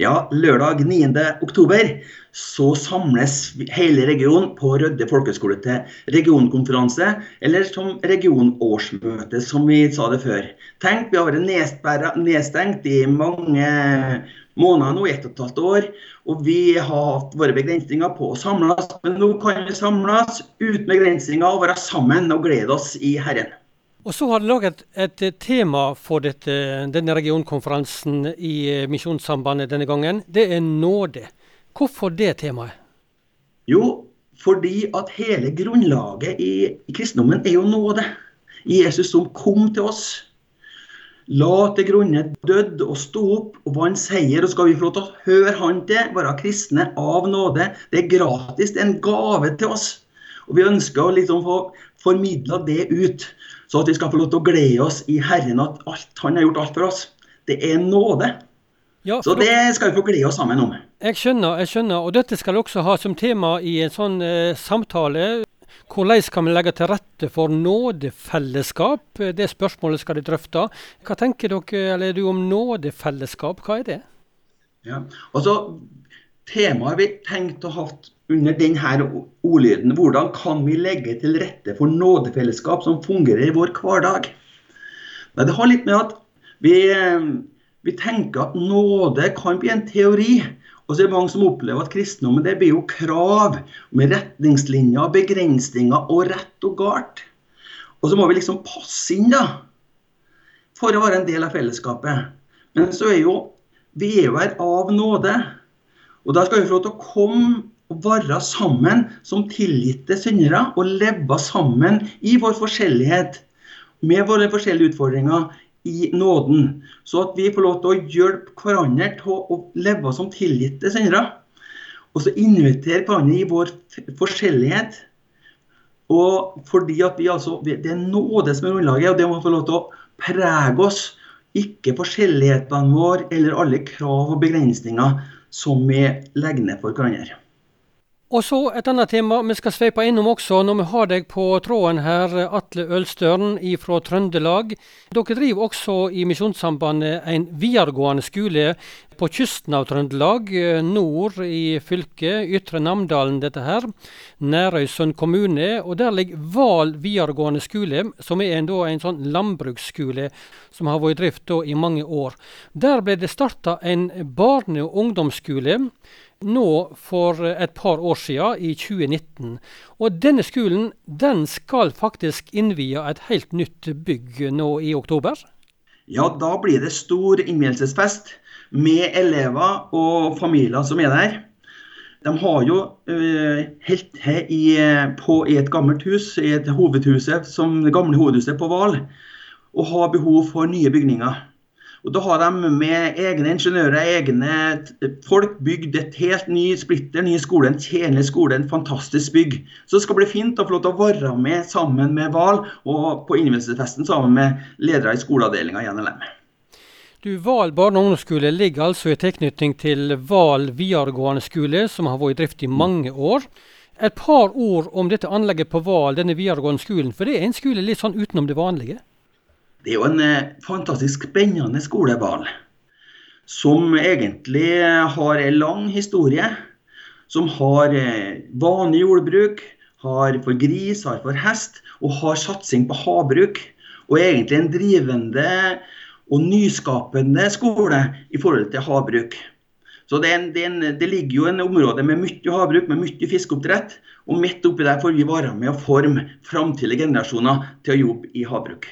Ja, lørdag 9. oktober så samles hele regionen på Rødde folkehøgskole til regionkonferanse, eller som regionårsmøte, som vi sa det før. Tenk, vi har vært nedstengt i mange måneder nå, ett og et halvt år. Og vi har hatt våre begrensninger på å samles, men nå kan vi samles uten begrensninger og være sammen og glede oss i Herren. Og så har dere laget et, tema for dette, denne regionkonferansen i eh, Misjonssambandet denne gangen. Det er nåde. Hvorfor det temaet? Jo, fordi at hele grunnlaget i, i kristendommen er jo nåde. Jesus som kom til oss. La til grunne dødd og sto opp og vant seier. Og skal vi få lov til å høre han til, være kristne av nåde. Det er gratis, det er en gave til oss. Og vi ønsker å liksom få formidla det ut. Så at vi skal få lov til å glede oss i Herren at alt, Han har gjort alt for oss. Det er nåde. Ja, så det skal vi få glede oss sammen om. Jeg skjønner, jeg skjønner. Og dette skal også ha som tema i en sånn eh, samtale. Hvordan kan vi legge til rette for nådefellesskap? Det spørsmålet skal de drøfte. Hva tenker dere eller du om nådefellesskap? Hva er det? Ja, altså Temaet vi tenkte å ha under denne ordlyden. Hvordan kan vi legge til rette for nådefellesskap som fungerer i vår hverdag? Men det har litt med at vi, vi, tenker at nåde kan bli en teori. Og så er det mange som opplever at kristendommen det blir jo krav med retningslinjer, begrensninger og rett og galt. Og så må vi liksom passe inn, da. For å være en del av fellesskapet. Men så er jo vi er jo her av nåde. Og da skal vi få lov til å komme og være sammen som tilgitte syndere og leve sammen i vår forskjellighet med våre forskjellige utfordringer i nåden. Så at vi får lov til å hjelpe hverandre til å leve som tilgitte syndere. Og så invitere hverandre i vår forskjellighet. Og fordi at vi altså, Det er nåde som er grunnlaget, og det må få lov til å prege oss. Ikke forskjellighetene våre eller alle krav og begrensninger som vi legger ned for hverandre. Og så et annet tema vi skal sveipe innom også når vi har deg på tråden her, Atle Ølstøren fra Trøndelag. Dere driver også i Misjonssambandet en videregående skole på kysten av Trøndelag, nord i fylket, Ytre Namdalen dette her. Nærøysund kommune. Og der ligger Val videregående skole, som er en, da, en sånn landbruksskole som har vært i drift da, i mange år. Der ble det starta en barne- og ungdomsskole nå for et par år siden, i 2019. Og denne skolen den skal faktisk innvie et helt nytt bygg nå i oktober? Ja, da blir det stor innvielsesfest med elever og familier som er der. De har jo uh, helt til i, i et gammelt hus, i et hovedhuset, som det gamle hovedhuset på Hval, og har behov for nye bygninger. Og Da har de med egne ingeniører, egne folk, bygd et helt ny, splitter ny skole. En tjenlig skole, en fantastisk bygg. Så det skal bli fint å få lov til å være med sammen med Val, og på innvielsesfesten sammen med ledere i skoleavdelinga i NLM. Du, Val barne- og ungdomsskole ligger altså i tilknytning til Val videregående skole, som har vært i drift i mange år. Et par ord om dette anlegget på Val, denne videregående skolen. For det er en skole litt sånn utenom det vanlige? Det er jo en eh, fantastisk spennende skoleball. Som egentlig har en lang historie. Som har eh, vanlig jordbruk, har for gris, har for hest, og har satsing på havbruk. Og er egentlig en drivende og nyskapende skole i forhold til havbruk. Så det, en, det, en, det, ligger jo en område med mye havbruk, med mye fiskeoppdrett. Og midt oppi der får vi være med å forme framtidige generasjoner til å jobbe i havbruk.